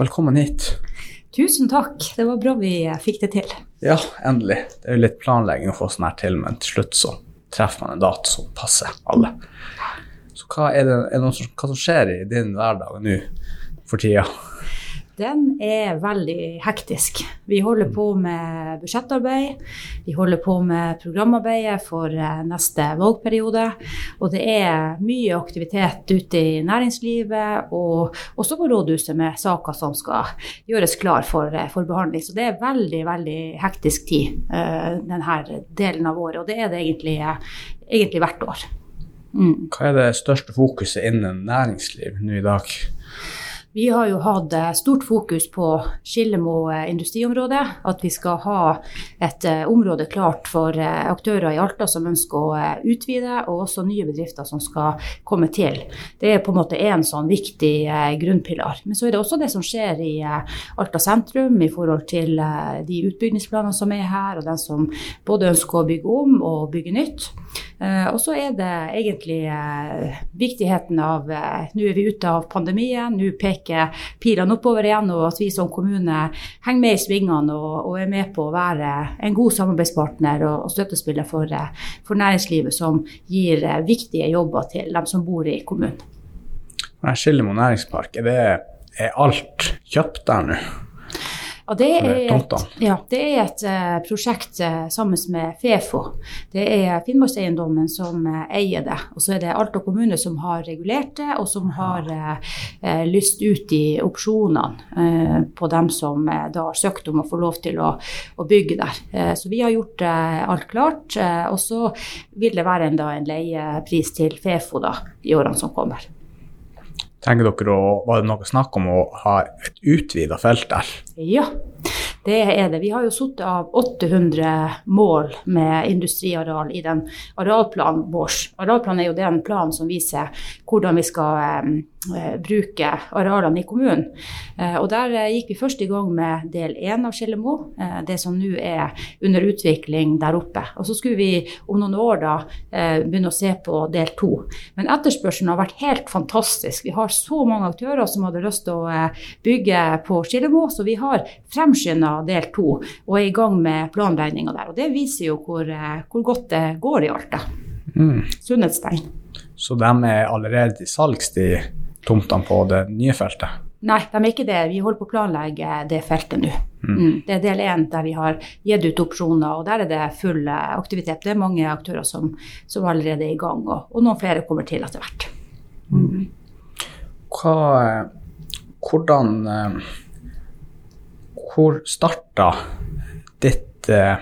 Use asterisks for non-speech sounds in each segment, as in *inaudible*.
velkommen hit. Tusen takk. Det var bra vi fikk det til. Ja, endelig. Det er jo litt planlegging å få sånn her til, men til slutt så treffer man en dato som passer alle. Så hva er det, er det som, hva som skjer i din hverdag nå for tida? Den er veldig hektisk. Vi holder på med budsjettarbeid. Vi holder på med programarbeidet for eh, neste valgperiode. Og det er mye aktivitet ute i næringslivet og også på rådhuset med saker som skal gjøres klar for, eh, for behandling. Så det er veldig, veldig hektisk tid uh, denne delen av året. Og det er det egentlig, egentlig hvert år. Mm. Hva er det største fokuset innen næringsliv nå i dag? Vi har jo hatt eh, stort fokus på Skillemo eh, industriområde. At vi skal ha et eh, område klart for aktører i Alta som ønsker å utvide, og også nye bedrifter som skal komme til. Det er på en måte en sånn viktig grunnpilar. Men så er det også det som skjer i Alta sentrum i forhold til de utbyggingsplanene som er her, og den som både ønsker å bygge om og bygge nytt. Og så er det egentlig viktigheten av Nå er vi ute av pandemien. nå peker peker pilene oppover igjen, og at vi som kommune henger med i svingene og, og, er med på å være en god samarbeidspartner og, og støttespiller for, for, næringslivet, som gir viktige jobber til dem som bor i kommunen. Skillemo næringspark, er, det, er alt kjøpt der nå? Og det er et, ja, det er et uh, prosjekt uh, sammen med Fefo. Det er Finnmarkseiendommen som uh, eier det. Og så er det Alta kommune som har regulert det, og som har lyst ut i opsjonene på dem som da har søkt om å få lov til å, å bygge der. så vi har gjort alt klart. og så vil det være en, da, en leiepris til Fefo da, i årene som kommer. Tenker dere å, Var det noe snakk om å ha et utvida felt der? Ja, det er det. Vi har jo satt av 800 mål med industriareal i den arealplanen vår. Arealplanen er jo den planen som viser hvordan vi skal eh, eh bruke arealene i kommunen. Eh, og Der eh, gikk vi først i gang med del én av Skillemo, eh, det som nå er under utvikling der oppe. Og Så skulle vi om noen år da eh, begynne å se på del to. Men etterspørselen har vært helt fantastisk. Vi har så mange aktører som hadde lyst til å bygge på Skillemo, så vi har fremskynda del to og er i gang med planregninga der. Og det viser jo hvor, eh, hvor godt det går i Alta. Mm. Sunnhetstegn. Så de er allerede i salgs, de tomtene på det nye feltet? Nei, de er ikke det. Vi holder på å planlegge det feltet nå. Mm. Mm. Det er del én der vi har gitt ut opsjoner, og der er det full eh, aktivitet. Det er mange aktører som, som allerede er i gang, og, og noen flere kommer til etter hvert. Mm. Hva, hvordan hvor starta ditt eh,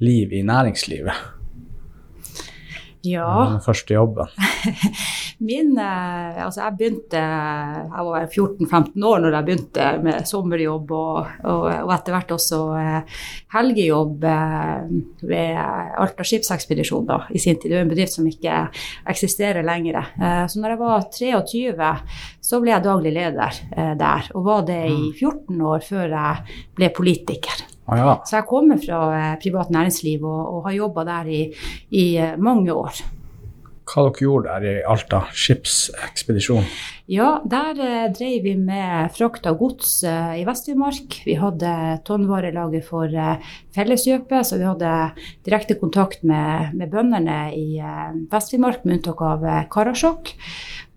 liv i næringslivet? Ja. Den første jobben? *laughs* Min eh, Altså, jeg begynte Jeg var 14-15 år når jeg begynte med sommerjobb og, og, og etter hvert også eh, helgejobb eh, ved Alta skipsekspedisjon da, i sin tid. Det er en bedrift som ikke eksisterer lenger. Eh, så når jeg var 23, så ble jeg daglig leder eh, der, og var det i 14 mm. år før jeg ble politiker. Ah, ja. Så jeg kommer fra eh, privat næringsliv og, og har jobba der i, i, eh, mange år. Hva dere gjorde der i Alta skipsekspedisjon? Ja, der eh, drev vi med frakt av gods eh, i Vest-Finnmark. Vi hadde tonnvarelager for eh, Felleskjøpet, så vi hadde direkte kontakt med, med bøndene i eh, Vest-Finnmark, med unntak av eh, Karasjok.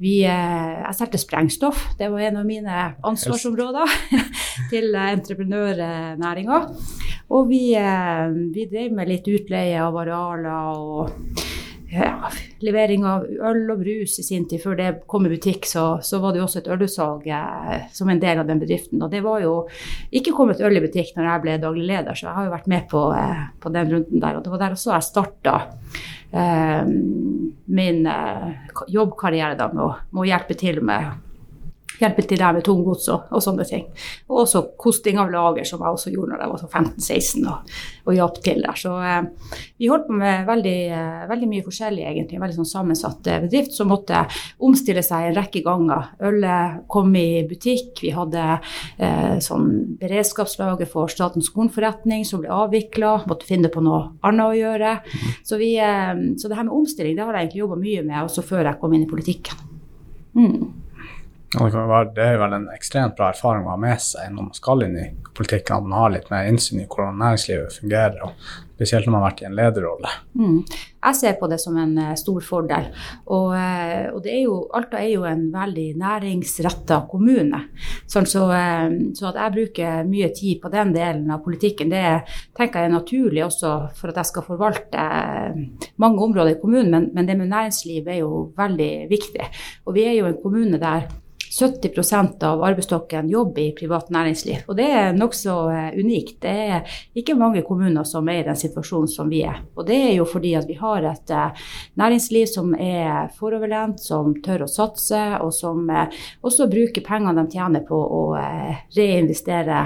Vi, eh, jeg solgte sprengstoff, det var en av mine ansvarsområder *laughs* til entreprenørnæringa. Og vi, vi drev med litt utleie av arealer og ja, levering av øl og brus i sin tid. Før det kom i butikk, så, så var det jo også et ølutsalg eh, som en del av den bedriften. Og det var jo ikke kommet øl i butikk når jeg ble daglig leder, så jeg har jo vært med på, eh, på den runden der. Og det var der også jeg starta eh, min eh, jobbkarriere da, med å, med å hjelpe til med hjelpe til der med tunggods og, og, sånne ting. Og også kosting av lager, som jeg også gjorde når jeg var 15-16 og, og hjalp til der. Så eh, vi holdt på med veldig, eh, veldig, mye forskjellig, egentlig. En veldig sånn sammensatt eh, bedrift som måtte omstille seg en rekke ganger. Ølet kom i butikk, vi hadde eh, sånn beredskapslager for Statens kornforretning som ble avvikla, måtte finne på noe annet å gjøre. Så, vi, eh, så det her med omstilling det har jeg egentlig jobba mye med også før jeg kom inn i politikken. Mm. Det, være, det er vel en ekstremt bra erfaring å ha med seg når man skal inn i politikken, at man har litt mer innsyn i hvordan næringslivet fungerer, og spesielt når man har vært i en lederrolle. Mm. Jeg ser på det som en uh, stor fordel. Og, uh, og er jo, Alta er jo en veldig næringsretta kommune. Sånn, så, uh, så, at jeg bruker mye tid på den delen av politikken, det tenker jeg er naturlig også for at jeg skal forvalte mange områder i kommunen. Men, men det med næringsliv er jo veldig viktig. Og vi er jo en kommune der 70% av arbeidsstokken jobber i privat næringsliv. Og det er nokså eh, unikt. Det er ikke mange kommuner som er i den situasjonen som vi er. Og det er jo fordi at vi har et eh, næringsliv som er foroverlent, som tør å satse, og som eh, også bruker pengene de tjener på å reinvestere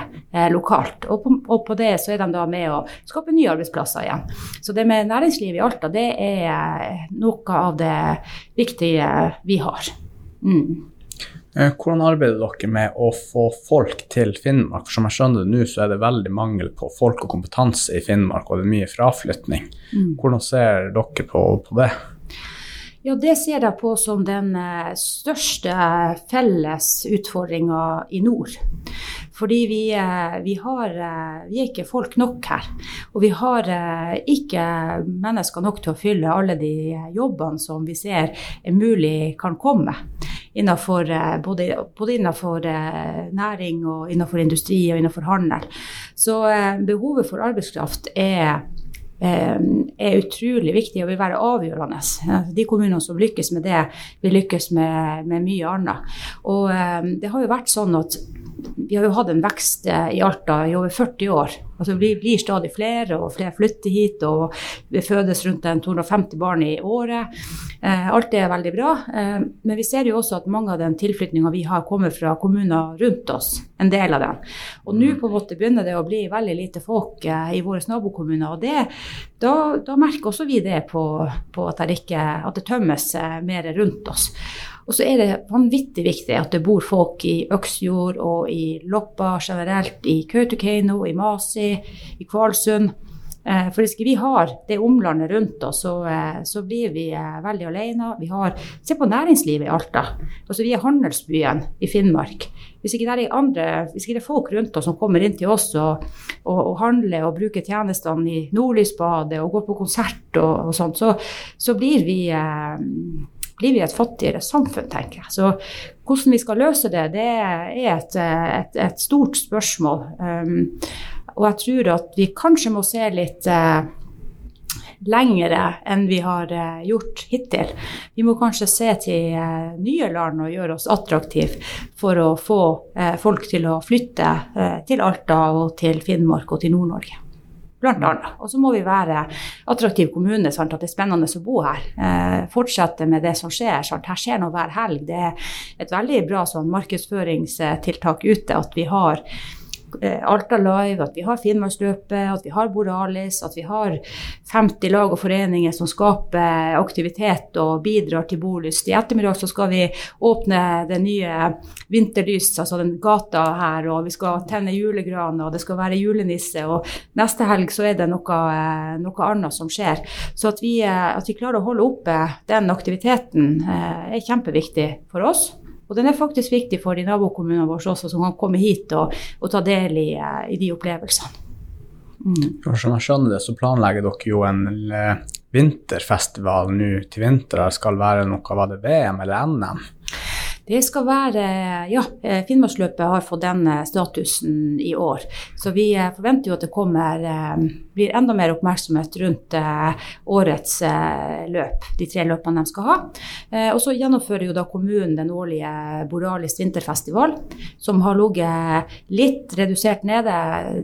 lokalt. Og på, og på det så er de da med å skape nye arbeidsplasser igjen. Så det med næringsliv i Alta, det er noe av det viktige vi har. Mm. Eh, hvordan arbeider dere med å få folk til Finnmark? For som jeg skjønner det nå, så er det veldig mangel på folk og kompetanse i Finnmark, og det er mye fraflytning. Mm. Hvordan ser dere på, på, det? Ja, Det ser jeg på som den eh, største felles utfordringa i nord. Fordi vi, eh, vi, har, vi, er ikke folk nok her. Og vi har ikke mennesker nok til å fylle alle de jobbene som vi ser er mulig kan komme innenfor, eh, både, både innenfor eh, næring og innenfor industri og innenfor handel. Så eh, behovet for arbeidskraft er er utrolig viktig og vil være avgjørende. De kommunene som lykkes med det, vil lykkes med, med mye annet. Og det har jo vært sånn at vi har jo hatt en vekst i Alta i over 40 år. Altså, vi blir stadig flere, og flere flytter hit. og Det fødes rundt 250 barn i året. Eh, alt er veldig bra. Eh, men vi ser jo også at mange av den tilflytninga vi har, kommer fra kommuner rundt oss. En del av den. Og nå på en måte begynner det å bli veldig lite folk eh, i våre nabokommuner. og det, da, da, merker også vi det på, på at, det ikke, at det tømmes eh, mer rundt oss. Og så er det vanvittig viktig at det bor folk i Øksfjord og i Loppa generelt, i Kautokeino, i Masi, i Kvalsund. Eh, for hvis vi har det omlandet rundt oss, så, eh, så blir vi eh, veldig alene. Vi har, se på næringslivet i Alta. Altså, vi er handelsbyen i Finnmark. Hvis ikke, det er andre, hvis ikke det er folk rundt oss som kommer inn til oss og, og, og handler og bruker tjenestene i Nordlysbadet og går på konsert og, og sånt, så, så blir vi blir vi et fattigere samfunn, tenker jeg. Så hvordan vi skal løse det, det er et, et, et stort spørsmål. Um, og jeg tror at vi kanskje må se litt uh, lengre enn vi har uh, gjort hittil. Vi må kanskje se til uh, nye land og gjøre oss attraktive for å få folk til å flytte til Alta og til Finnmark og til Nord-Norge. Blant annet. Og så må vi være attraktiv kommune, sånn at det er spennende å bo her. Eh, fortsette med det som skjer. Sånn. Her skjer noe hver helg. Det er et veldig bra sånn, markedsføringstiltak ute at vi har Alta Live, at vi har Finnmarksløpet, at vi har Borealis, at vi har 50 lag og foreninger som skaper aktivitet og bidrar til bolyst. I ettermiddag så skal vi åpne det nye vinterlys, altså den gata her, og vi skal tenne julegran, og det skal være julenisse. Og neste helg så er det noe, eh, noe annet som skjer. Så at vi, eh, at vi klarer å holde oppe den aktiviteten er kjempeviktig for oss. Og den er faktisk viktig for de nabokommunene våre også, som kan komme hit og, og ta del i, eh, i de opplevelsene. Mm. Som jeg skjønner det, så planlegger dere jo en eh, vinterfestival nå til vinter. Det skal være noe, var det VM eller NM? Det skal være Ja, eh, Finnmarksløpet har fått denne statusen i år. Så vi eh, forventer jo at det kommer eh, blir enda mer oppmerksomhet rundt årets løp, de tre løpene de skal ha. Og så gjennomfører jo da kommunen den årlige Boralis vinterfestival, som har ligget litt redusert nede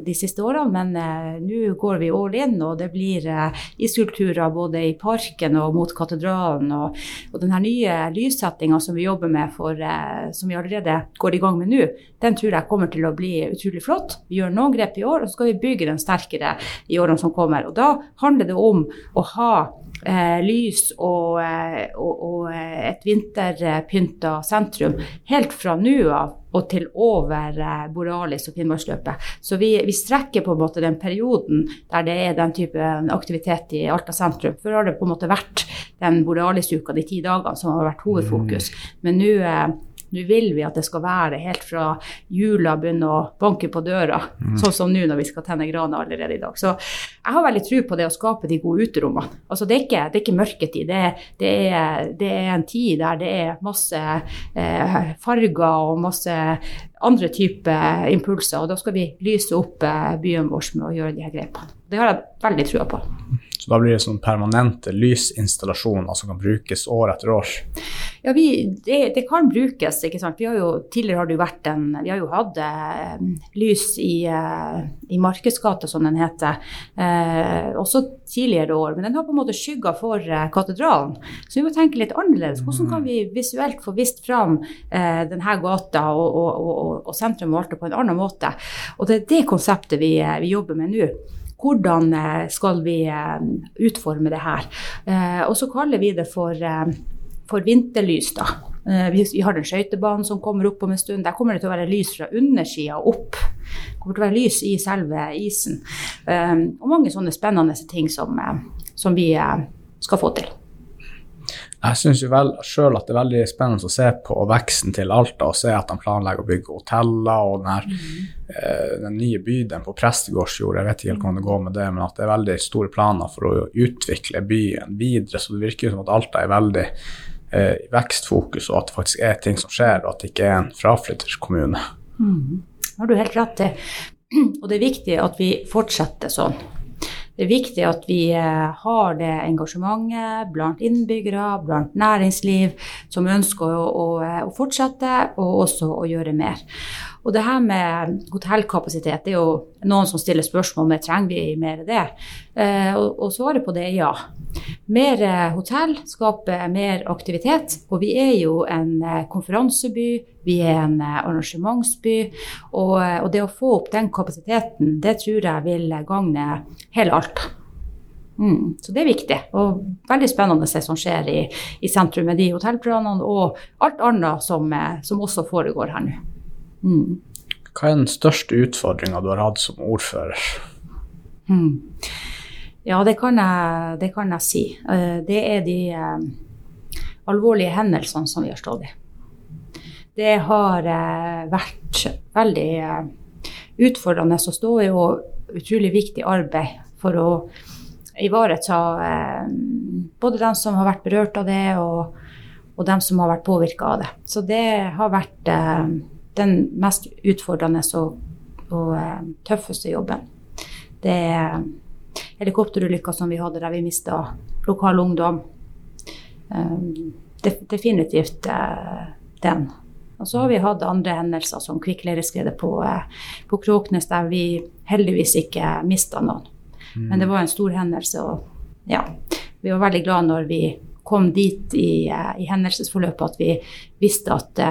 de siste årene, men nå går vi all in, og det blir iskulpturer både i parken og mot katedralen. Og, og den nye lyssettinga som vi jobber med for for, som vi allerede går i gang med nå, den tror jeg kommer til å bli utrolig flott. Vi gjør noen grep i år, og så skal vi bygge den sterkere i årene som kommer. Og da handler det om å ha eh, lys og, eh, og, og eh, et vinterpynta sentrum helt fra nå av og til over eh, Borealis og Finnmarksløpet. Så vi, vi, strekker på en måte den perioden der det er den type aktivitet i Alta sentrum. Før har det på en måte vært den Borealis-uka, de ti dagene, som har vært hovedfokus. Mm. Men nå Nå vil vi at det skal være helt fra jula begynner å banke på døra, mm. sånn som nå når vi skal tenne grana allerede i dag. Så jeg har veldig tro på det å skape de gode uterommene. Altså, det, er ikke, det er ikke mørketid, det, det, er, det, er, en tid der det er masse eh, farger og masse andre typer impulser. Og da skal vi lyse opp eh, byen vår med å gjøre de her grepene. Det har jeg veldig trua på. Så da blir det sånn permanente lysinstallasjoner som kan brukes år etter år? Ja, vi, det, det, kan brukes. ikke sant? Vi har jo, tidligere har det jo vært en Vi har jo hatt eh, lys i, eh, i Markedsgata, som den heter, eh, også tidligere år. Men den har på en måte skygga for eh, katedralen. Så vi må tenke litt annerledes. Hvordan kan vi visuelt få vist fram eh, denne gata og, og, og, og sentrum og alt på en annen måte? Og det er det konseptet vi, eh, vi jobber med nå. Hvordan skal vi utforme det her? Og så kaller vi det for, for vinterlys, da. Vi har den skøytebanen som kommer opp om en stund. Der kommer det til å være lys fra undersida opp. Det kommer til å være lys i selve isen. Og mange sånne spennende ting som, som vi skal få til. Jeg syns sjøl at det er veldig spennende å se på veksten til Alta og se at de planlegger å bygge hoteller og den, her, mm. eh, den nye bydelen på Prestegårdsjord. Jeg vet ikke helt hvordan det går med det, men at det er veldig store planer for å utvikle byen videre. Så det virker som at Alta er veldig eh, vekstfokus, og at det faktisk er ting som skjer, og at det ikke er en fraflytterskommune. Mm. Har du helt rett i. *clears throat* Og det er viktig at vi fortsetter sånn. Det er viktig at vi eh, har det engasjementet blant innbyggere, blant næringsliv, som ønsker å, å, å fortsette og også å gjøre mer. Og det her med hotellkapasitet, det er jo noen som stiller spørsmål om trenger vi mer av det. Eh, og, svaret på det er ja. Mer eh, hotell skaper mer aktivitet. Og vi er jo en eh, konferanseby, vi er en arrangementsby. Og, det å få opp den kapasiteten, det tror jeg vil gagne hele Alta. Mm, så det er viktig, og veldig spennende det som skjer i, i sentrum med de hotellplanene og alt annet som, som også foregår her nå. Mm. Hva er den største utfordringa du har hatt som ordfører? Mm. Ja, det kan, jeg, det kan, jeg, si. Eh, det er de eh, alvorlige hendelsene som vi har stått i. Det har eh, vært veldig utfordrende å stå i og utrolig viktig arbeid for å ivareta både dem som har vært berørt av det, og, og dem som har vært påvirka av det. Så det har vært den mest utfordrende og, og uh, tøffeste jobben. Det er helikopterulykka som vi hadde der vi mista lokal ungdom. Um, definitivt uh, den. Og så har vi hatt andre hendelser, som kvikkleireskredet på, på Kråknes, der vi heldigvis ikke mista noen. Mm. Men det var en stor hendelse, og ja, vi var veldig glad når vi kom dit i, i hendelsesforløpet at vi visste at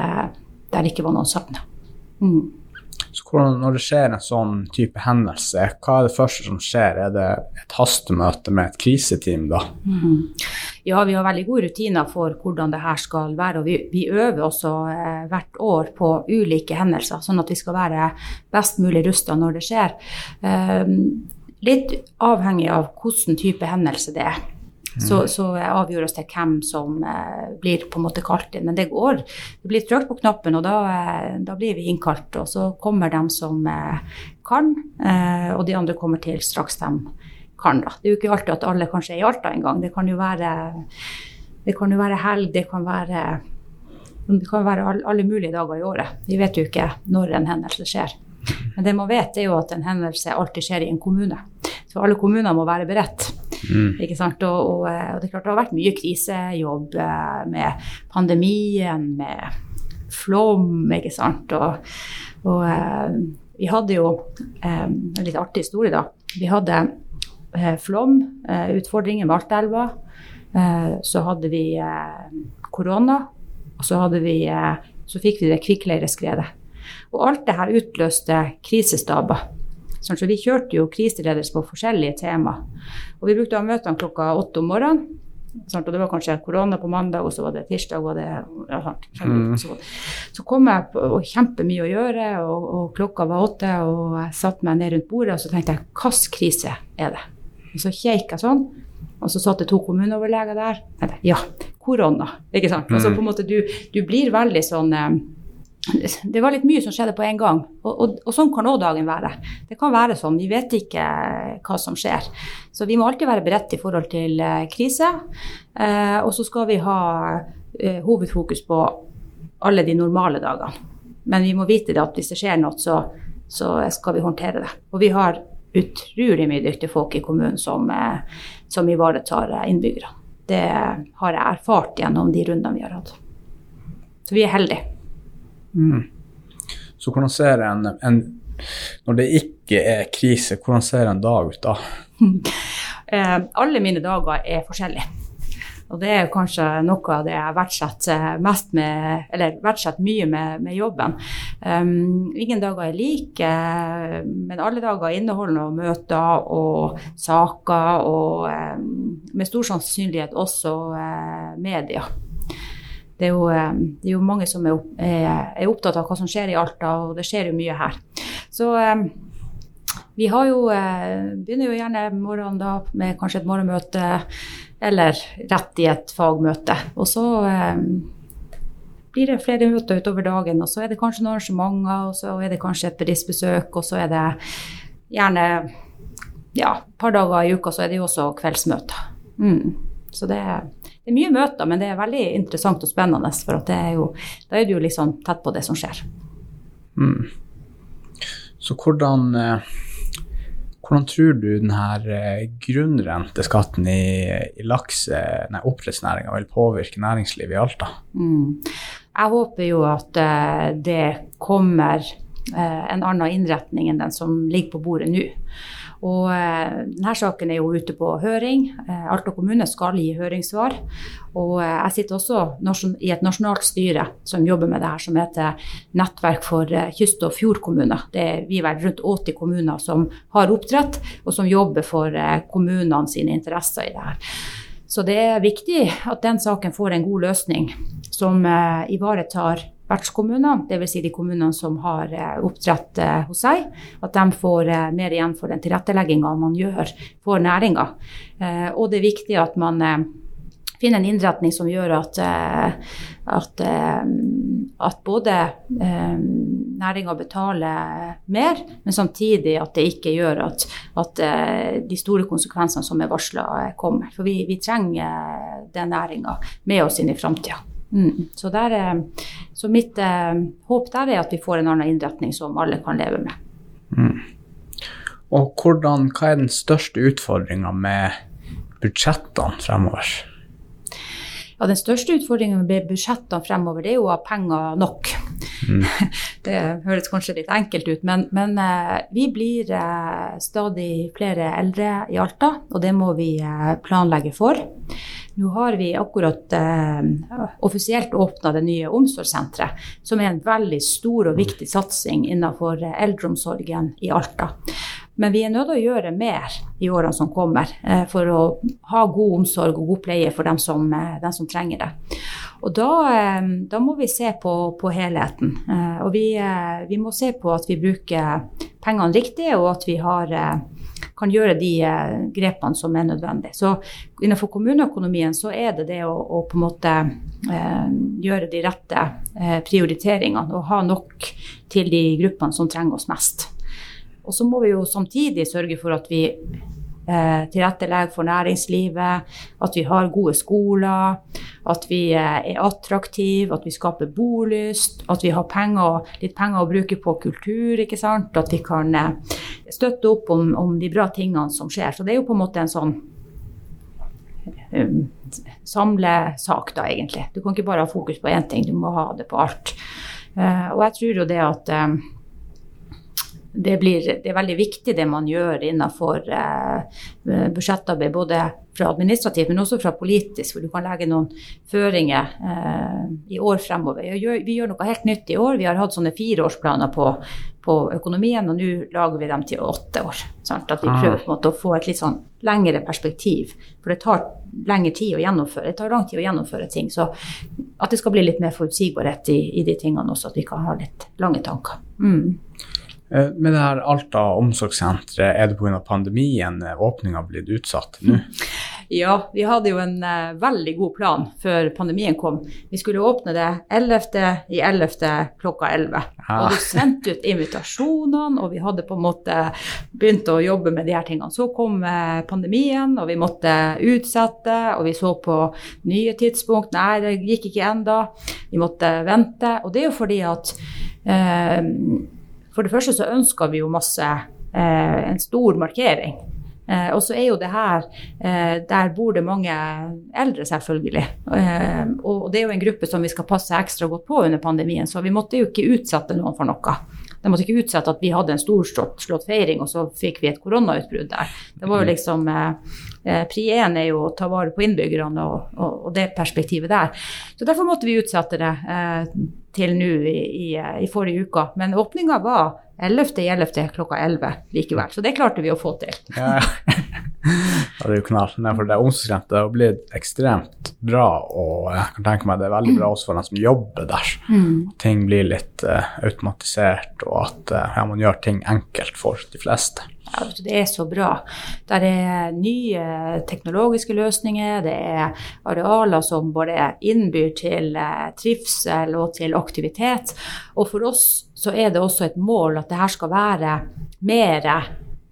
der det ikke var noen savna. Mm. Så hvordan, når det skjer en sånn type hendelse, hva er det første som skjer? Er det et hastemøte med et kriseteam da? Mm. Ja, vi har veldig gode rutiner for hvordan det her skal være. Og vi, vi øver også eh, hvert år på ulike hendelser, sånn at vi skal være best mulig rusta når det skjer. Eh, litt avhengig av hvilken type hendelse det er. Så, så avgjør oss til hvem som eh, blir på en måte kalt inn. Men det går. Det blir trykt på knappen, og da, eh, da, blir vi innkalt. Og så kommer de som eh, kan, eh, og de andre kommer til straks de kan. Da. Det er jo ikke alltid at alle kanskje er i Alta engang. Det kan jo være, det kan jo være helg, det kan være det kan være alle mulige dager i året. Vi vet jo ikke når en hendelse skjer. Men det man vet, er jo at en hendelse alltid skjer i en kommune. Så alle kommuner må være beredt. Mm. Ikke sant? Og, og, og, det er klart det har vært mye krisejobb eh, med pandemien, med flom, ikke sant. Og, og eh, vi hadde jo eh, en litt artig historie, da. Vi hadde flom, utfordringer med Altaelva. Så hadde vi korona, og så, vi, så fikk vi det kvikkleireskredet. Og alt det her utløste krisestaber. Sånn, så vi kjørte jo kriseledelse på forskjellige tema. Og vi brukte å ha møtene klokka åtte om morgenen. Sånn, og det var kanskje korona på mandag, og så var det tirsdag. Og det, ja, sånn, mm. så, så, kom jeg på og kjempemye å gjøre, og, og, klokka var åtte, og jeg satte meg ned rundt bordet og så tenkte jeg hvilken krise er det? Og så kjekk jeg sånn, og så satt det to kommuneoverleger der. Jeg tenkte, ja, korona. ikke sant? Og så på en måte du, du blir veldig sånn eh, det var litt mye som skjedde på en gang, og, og, og sånn kan òg dagen være. Det kan være sånn, vi vet ikke hva som skjer. Så vi må alltid være beredt i forhold til eh, krise. Eh, og så skal vi ha eh, hovedfokus på alle de normale dagene. Men vi må vite at hvis det skjer noe, så, så skal vi håndtere det. Og vi har utrolig mye dyktige folk i kommunen som, eh, som ivaretar eh, innbyggerne. Det har jeg erfart gjennom de rundene vi har hatt. Så vi er heldige. Mm. Så hvordan ser en, en Når det ikke er krise, hvordan ser en dag ut da? *laughs* Eh, alle mine dager er forskjellige. Og det er kanskje noe av det jeg verdsetter mest med, eller verdsetter mye med, med jobben. Um, ingen dager er like, men alle dager inneholder noen møter og saker, og um, med stor sannsynlighet også uh, media. Det er, jo, eh, det er jo mange som er, er, er opptatt av hva som skjer i Alta, og det skjer jo mye her. Så um, vi har jo, eh, begynner jo gjerne morgenen da med kanskje et morgenmøte, eller rett i et fagmøte. Og så eh, blir det flere møter utover dagen, og så er det kanskje noen arrangementer, og så er det kanskje et bedriftsbesøk, og så er det gjerne ja, et par dager i uka så er det jo også kveldsmøter. Mm. Så det er, det er mye møter, men det er veldig interessant og spennende, for er jo, da er du jo liksom tett på det som skjer. Mm. Så hvordan, eh, hvordan tror du denne eh, grunnrenteskatten i, i lakse, nei, oppdrettsnæringa vil påvirke næringslivet i Alta? Mm. Jeg håper jo at eh, det kommer eh, en annen innretning enn den som ligger på bordet nå. Og eh, denne saken er jo ute på høring. Eh, Alta kommune skal gi høringssvar. Og eh, jeg sitter også i et nasjonalt styre som jobber med det her, som heter Nettverk for eh, kyst- og fjordkommuner. Det er vi vel rundt 80 kommuner som har oppdrett, og som jobber for eh, kommunene sine interesser i det her. Så det er viktig at den saken får en god løsning som eh, ivaretar vertskommunene, dvs. Si de kommunene som har eh, oppdrett eh, hos seg, at de får eh, mer igjen for den tilrettelegginga man gjør for næringa. Og det er viktig at man finner en innretning som gjør at, at, at både næringa betaler mer, men samtidig at det ikke gjør at, at de store konsekvensene som er varsla, kommer. For vi, vi trenger den næringa med oss inn i framtida. Mm. Så, der, eh, så mitt eh, håp der er at vi får en annen innretning som alle kan leve med. Og hvordan, hva er den største utfordringa med budsjettene fremover? Ja, Den største utfordringen med budsjettene fremover, det er jo å ha penger nok. *laughs* Det høres kanskje litt enkelt ut, men, men eh, vi blir eh, stadig flere eldre i Alta, og det må vi planlegge for. Nå har vi akkurat eh, offisielt åpna det nye omsorgssenteret, som er en veldig stor og viktig satsing innenfor eh, eldreomsorgen i Alta. Men vi er nødt til å gjøre mer i årene som kommer eh, for å ha god omsorg og god pleie for dem som, eh, dem som trenger det. Og da, eh, da må vi se på, på helheten. Eh, og vi, vi må se på at vi bruker pengene riktig, og at vi har, kan gjøre de eh, grepene som er nødvendig. Så innenfor kommuneøkonomien så er det det å, å på en måte eh, gjøre de rette eh, prioriteringene og ha nok til de gruppene som trenger oss mest. Og så må vi jo samtidig sørge for at vi eh, for næringslivet, at vi har gode skoler, at vi eh, er attraktive, at vi skaper bolyst, at vi har penger, litt penger å bruke på kultur, ikke sant? at vi kan eh, støtte opp om, om de bra tingene som skjer. Så det er jo på en måte en sånn um, samlesak, da, egentlig. Du kan ikke bare ha fokus på én ting, du må ha det på alt. Og jeg tror jo det at det, blir, det er veldig viktig det man gjør innenfor eh, budsjettarbeid, både fra administrativt, men også fra politisk, hvor du kan legge noen føringer eh, i år fremover. Vi gjør, vi gjør noe helt nytt i år. Vi har hatt sånne fireårsplaner på, på økonomien, og nå lager vi dem til åtte år. Sant? At vi prøver på en måte å få et litt sånn lengre perspektiv. For det tar lengre tid å gjennomføre. Det tar lang tid å gjennomføre ting. Så at det skal bli litt mer forutsigbarhet i, i de tingene også, at vi kan ha litt lange tanker. Mm. Eh, Med det her Alta omsorgssenteret, er det pga. pandemien åpninga blitt utsatt nå? Ja, vi hadde jo en uh, veldig god plan før pandemien kom. Vi skulle åpne det 11. i 11. klokka 11. Ja. Og du sendte ut invitasjonene, og vi hadde på en måte begynt å jobbe med de her tingene. Så kom uh, pandemien, og vi måtte utsette, og vi så på nye tidspunkt. Nei, det gikk ikke enda. Vi måtte vente. Og det er jo fordi at uh, For det første så ønska vi jo masse en stor markering. Eh, og så er jo det her eh, Der bor det mange eldre, selvfølgelig. Eh, og det er jo en gruppe som vi skal passe ekstra godt på under pandemien, så vi måtte jo ikke utsette noen for noe. De måtte ikke utsette at vi hadde en storslått feiring, og så fikk vi et koronautbrudd der. Det var jo mm. liksom eh, Pri én er jo å ta vare på innbyggerne og, og, og, det perspektivet der. Så derfor måtte vi utsette det eh, til nå i, i, i, forrige uke. Men åpninga var 11.11. klokka 11 likevel. Så det klarte vi å få til. *laughs* ja, det er jo knall. Nei, for det omsorgsrente har blitt ekstremt bra, og jeg kan tenke meg det er veldig bra også for dem som jobber der. Mm. Ting blir litt uh, automatisert, og at uh, ja, man gjør ting enkelt for de fleste. Ja, det er så bra. Der er nye teknologiske løsninger, det er arealer som både innbyr til uh, trivsel og til aktivitet. Og for oss så er det også et mål at det her skal være mer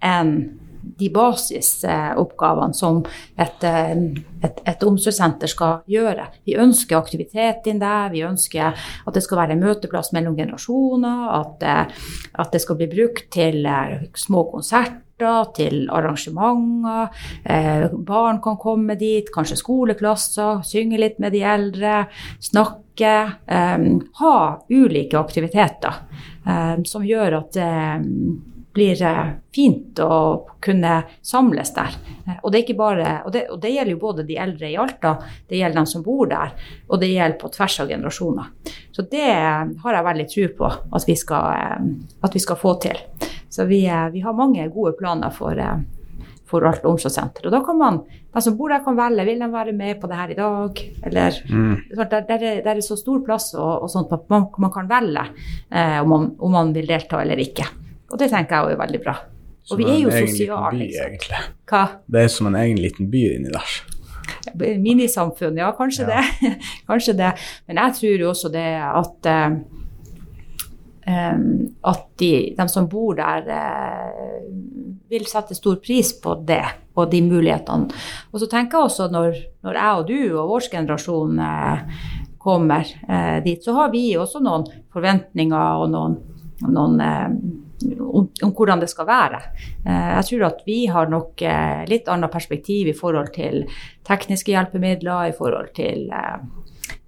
enn de basisoppgavene som et, et, et, omsorgssenter skal gjøre. Vi ønsker aktivitet inn der, vi ønsker at det skal være en møteplass mellom generasjoner, at, at det skal bli brukt til små konserter til arrangementer. Eh, barn kan komme dit, kanskje skoleklasser, synge litt med de eldre, snakke. Eh, ha ulike aktiviteter eh, som gjør at det blir fint å kunne samles der. Og det, bare, og, det, og det, gjelder jo både de eldre i Alta, det gjelder dem som bor der, og det gjelder på tvers av generasjoner. Så det har jeg veldig tro på at vi skal, at vi skal få til. Så vi, eh, vi har mange gode planer for, eh, for alt omsorgssenter. Og da kan man, de som bor der, kan velge. Vil de være med på det her i dag? Eller mm. der, der, er, så stor plass og, og sånt at man, man kan velge eh, om, man, om, man, vil delta eller ikke. Og det tenker jeg er veldig bra. Og vi er jo sosiale. By, egentlig. Hva? Det er som en egen liten by inni der. Minisamfunn, ja, kanskje ja. det. *laughs* kanskje det. Men jeg tror jo også det at Um, at de, de, som bor der, uh, vil sette stor pris på det og de mulighetene. Og så tenker jeg også når, når jeg og du og vår generasjon uh, kommer uh, dit, så har vi også noen forventninger og noen, noen om, om, hvordan det skal være. jeg tror at vi har nok litt annet perspektiv i forhold til tekniske hjelpemidler, i forhold til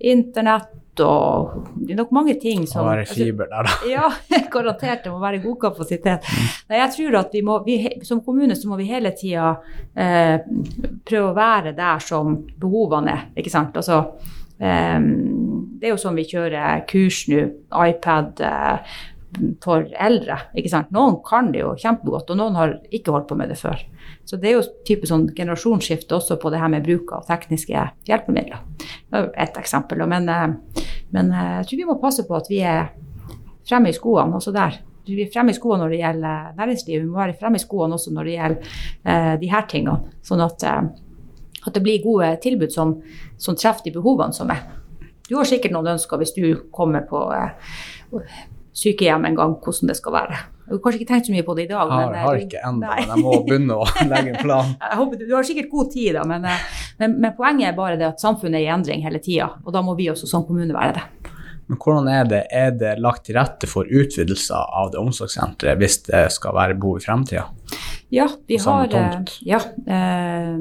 internett og det er nok mange ting som Må være fiber der, da. Ja, *laughs* garantert. Det må være god kapasitet. Nei, jeg tror at vi må, vi, Som kommune så må vi hele tida eh, prøve å være der som behovene er. ikke sant? Altså, eh, det er jo sånn vi kjører kurs nå, iPad. Eh, for eldre. ikke sant? Noen kan det jo kjempegodt, og noen har ikke holdt på med det før. Så det er jo type sånn generasjonsskifte også på det her med bruk av tekniske hjelpemidler. Det er et eksempel. Men, eh, men, eh, jeg tror vi må passe på at vi er fremme i skoene også der. Vi er fremme i skoene når det gjelder næringsliv, vi må være fremme i skoene også når det gjelder eh, de her tingene. Sånn at, eh, at, det blir gode tilbud som, som, treffer de behovene som er. Du har sikkert noen ønsker hvis du kommer på eh, sykehjem en gang, hvordan det skal være. Jeg har kanskje ikke tenkt så mye på det i dag. Har, men, har ikke ennå, men jeg må begynne å *laughs* legge en plan. håper, du, du, har sikkert god tid, da, men, eh, men, men, poenget er bare det at samfunnet er i endring hele tida. Og da må vi også som kommune være det. Men hvordan er det? Er det lagt til rette for utvidelser av det omsorgssenteret hvis det skal være behov i fremtida? Ja, vi har tomt. ja, eh,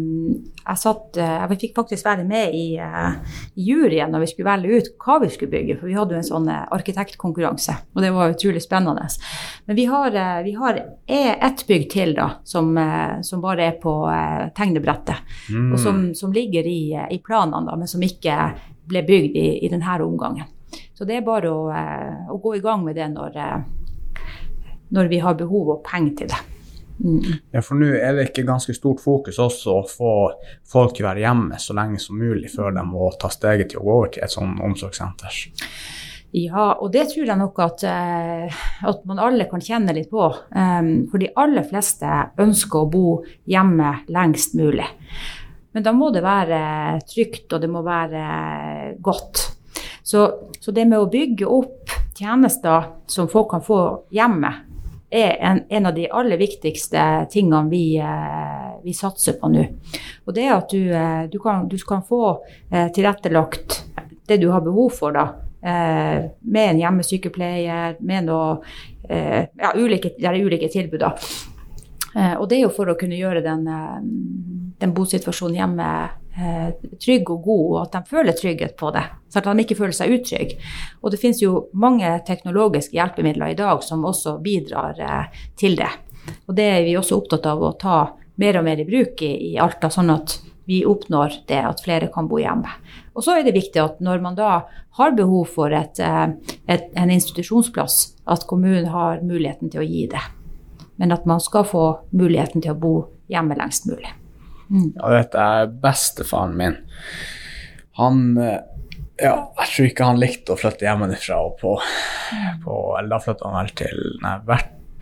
jeg, satt, eh, jeg fikk faktisk være med i, i juryen når vi skulle velge ut hva vi skulle bygge, for vi hadde jo en sånn arkitektkonkurranse, og det var utrolig spennende. Men vi har, vi har ett bygg til da, som, som, bare er på tegnebrettet, mm. og som, som ligger i, i, planene, da, men som ikke ble bygd i, i denne omgangen. Så det er bare å, å gå i gang med det når, når vi har behov og penger til det. Mm. Ja, For nå er det ikke ganske stort fokus også å få folk til å være hjemme så lenge som mulig før de må ta steget til å gå over til et sånt omsorgssenter? Ja, og det tror jeg nok at, eh, at man alle kan kjenne litt på. Um, for de aller fleste ønsker å bo hjemme lengst mulig. Men da må det være trygt, og det må være godt. Så, så det med å bygge opp tjenester som folk kan få hjemme, er en, en av de aller viktigste tingene vi, eh, vi satser på nå. Og det er at du, eh, du, kan, du kan, få eh, tilrettelagt det du har behov for, da. Med en hjemmesykepleier, med noe Ja, ulike, det er ulike tilbud, da. Og det er jo for å kunne gjøre den, den bosituasjonen hjemme trygg og god, og at de føler trygghet på det. Så at de ikke føler seg utrygge. Og det finnes jo mange teknologiske hjelpemidler i dag som også bidrar eh, til det. Og det er vi også opptatt av å ta mer og mer i bruk i, i Alta, sånn at vi oppnår det at flere kan bo hjemme. Og så er det viktig at når man da har behov for et, eh, et, en institusjonsplass, at kommunen har muligheten til å gi det. Men at man skal få muligheten til å bo hjemme lengst mulig. Mm. Og dette er bestefaren min. Han eh, ja, jeg tror ikke han likte å flytte hjemmefra. Og på, på, eller da flytta han vel til nei,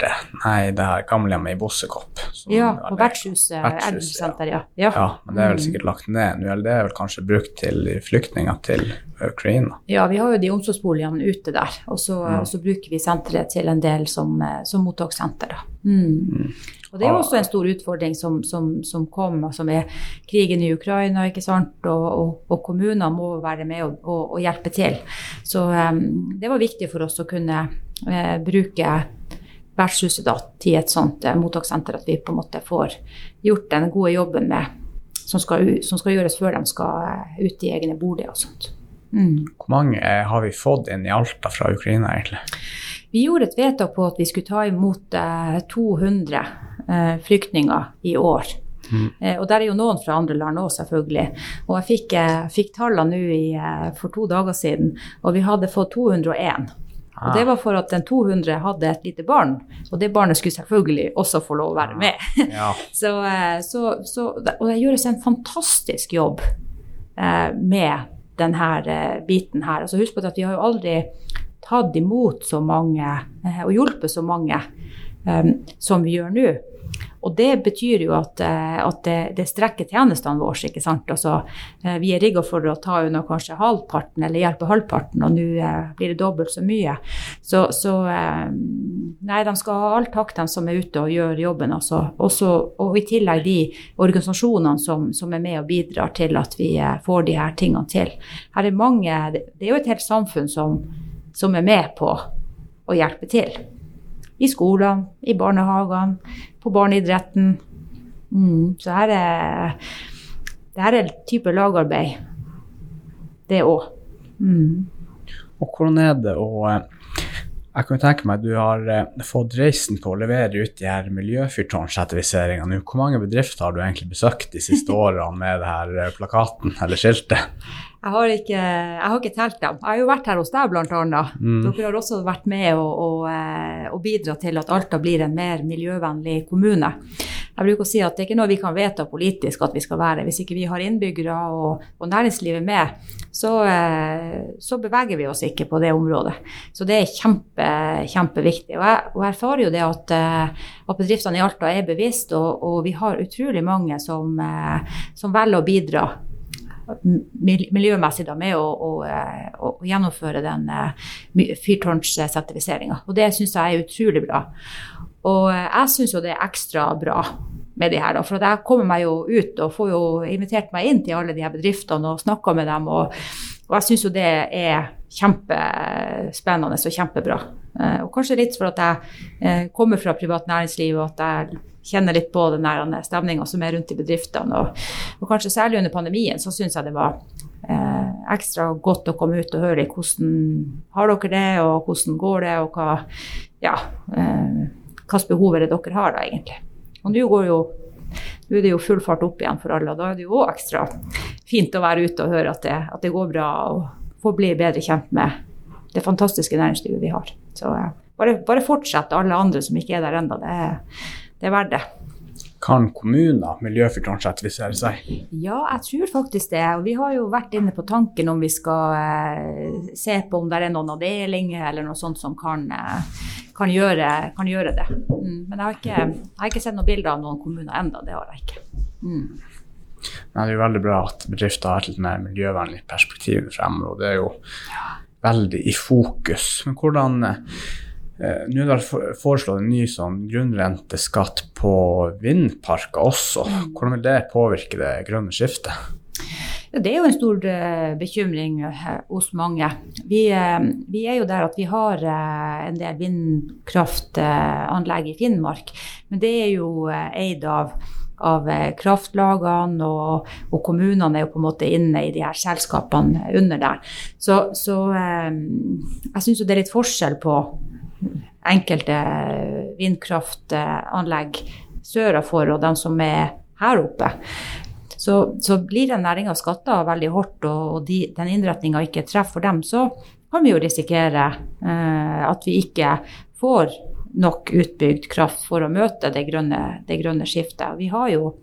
Verte. Nei, det her gamlehjemmet i Bossekopp. Ja, på vertshuset. Eldresenter, ja. Ja. ja. Men det er vel mm. sikkert lagt ned nå, eller det er vel kanskje brukt til flyktninger til Ukraina? Ja, vi har jo de omsorgsboligene ute der, og så, mm. så bruker vi senteret til en del som, eh, som mottakssenter. da. Mm. Mm. Og det er også en stor utfordring som, som, som kom, som er krigen i Ukraina, ikke sant. Og, og, og kommuner må være med og, og, og hjelpe til. Så um, det var viktig for oss å kunne uh, bruke vertshuset da, til et sånt uh, mottakssenter, at vi på en måte får gjort den gode jobben med, som, skal, som skal gjøres før de skal uh, ut i egne boliger og sånt. Mm. Hvor mange har vi fått inn i Alta fra Ukraina, egentlig? Vi gjorde et vedtak på at vi skulle ta imot 200 eh, flyktninger i år. Mm. Eh, og der er jo noen fra andre land òg, selvfølgelig. Og jeg fikk, eh, fikk tallene nå eh, for to dager siden, og vi hadde fått 201. Og det var for at den 200 hadde et lite barn, og det barnet skulle selvfølgelig også få lov å være med. *laughs* Ja. så, eh, så, så, og det gjøres en fantastisk jobb eh, med denne biten her. Altså husk på at vi har jo aldri tatt imot så mange og hjulpet så mange um, som vi gjør nå. Og det betyr jo at, eh, at det, det, strekker tjenestene våre. ikke sant? Altså, eh, vi er rigga for å ta unna kanskje halvparten, eller hjelpe halvparten, og nå eh, blir det dobbelt så mye. Så, så nei, de skal ha all takk, de som er ute og gjør jobben. Altså. Også, og i tillegg de organisasjonene som, som, er med og bidrar til at vi får de her tingene til. Her er mange, Det er jo et helt samfunn som, som er med på å hjelpe til i skolene, i barnehagene, på barneidretten. Mm, så her er det her er type lagarbeid, det òg. Mm. Og hvordan er det å jeg kan tenke meg at du har eh, fått reisen på å levere ut de her miljøfyrtårnsertifiseringene. Hvor mange bedrifter har du egentlig besøkt de siste *laughs* årene med det her eh, plakaten eller skiltet? Jeg har, ikke, jeg har ikke telt dem. Jeg har jo vært her hos deg, bl.a. Mm. Dere har også vært med og, og, og eh, bidratt til at Alta blir en mer miljøvennlig kommune. Jeg bruker å si at det er ikke noe vi kan vedta politisk at vi skal være. Hvis ikke vi har innbyggere og, og næringslivet med, så, eh, så, beveger vi oss ikke på det området. Så det er kjempe, kjempeviktig. Og jeg, og jeg erfarer jo det at, eh, at, bedriftene i Alta er bevisst, og, og vi har utrolig mange som, som velger å bidra miljømessig da, med å, å, å, å, gjennomføre den fyrtårnssertifiseringa. Og det syns jeg er utrolig bra. Og eh, jeg syns jo det er ekstra bra med de her, da, for jeg kommer meg jo ut og får jo invitert meg inn til alle de her bedriftene og snakka med dem. og og jeg syns jo det er kjempespennende og kjempebra. Og kanskje litt for at jeg kommer fra privat næringsliv og at jeg kjenner litt på den stemninga som er rundt i bedriftene. Og, og, kanskje særlig under pandemien så syns jeg det var eh, ekstra godt å komme ut og høre hvordan har dere det, og hvordan går det, og hva ja, eh, hvilke behov er det dere har da egentlig. Og nå går jo nå er det jo full fart opp igjen for alle, og da er det jo òg ekstra fint å være ute og høre at det, at det går bra, og få bli bedre kjent med det fantastiske næringslivet vi har. Så bare, bare fortsett, alle andre som ikke er der ennå. Det, det er verdt det. Kan kommuner miljøfyrtårnsertifisere seg? Ja, jeg tror faktisk det. Og vi har jo vært inne på tanken om vi skal eh, se på om det er noen avdelinger eller noe sånt som kan, eh, kan, gjøre, kan gjøre, det. Mm, men jeg har, ikke, jeg har, ikke, sett noen bilder av noen kommuner ennå. Det har jeg ikke. Mm. Nei, det er jo veldig bra at bedrifter har et litt mer miljøvennlig perspektiv fremover, og det er jo veldig i fokus. Men hvordan eh, Nå er det foreslått en ny sånn grunnrenteskatt på vindparker også. Hvordan vil det påvirke det grønne skiftet? Det er jo en stor uh, bekymring uh, hos mange. Vi, vi, er jo der at vi har en del vindkraftanlegg i Finnmark, men det er jo eid av av kraftlagene, og, og, kommunene er jo på en måte inne i de her selskapene under der. Så, så jeg syns jo det er litt forskjell på enkelte vindkraftanlegg sørafor og de som er her oppe så, så blir den næringa skatta veldig hardt, og de, den innretninga ikke treffer dem, så kan vi jo risikere eh, at vi ikke får nok utbygd kraft for å møte det grønne, det grønne skiftet. Vi har jo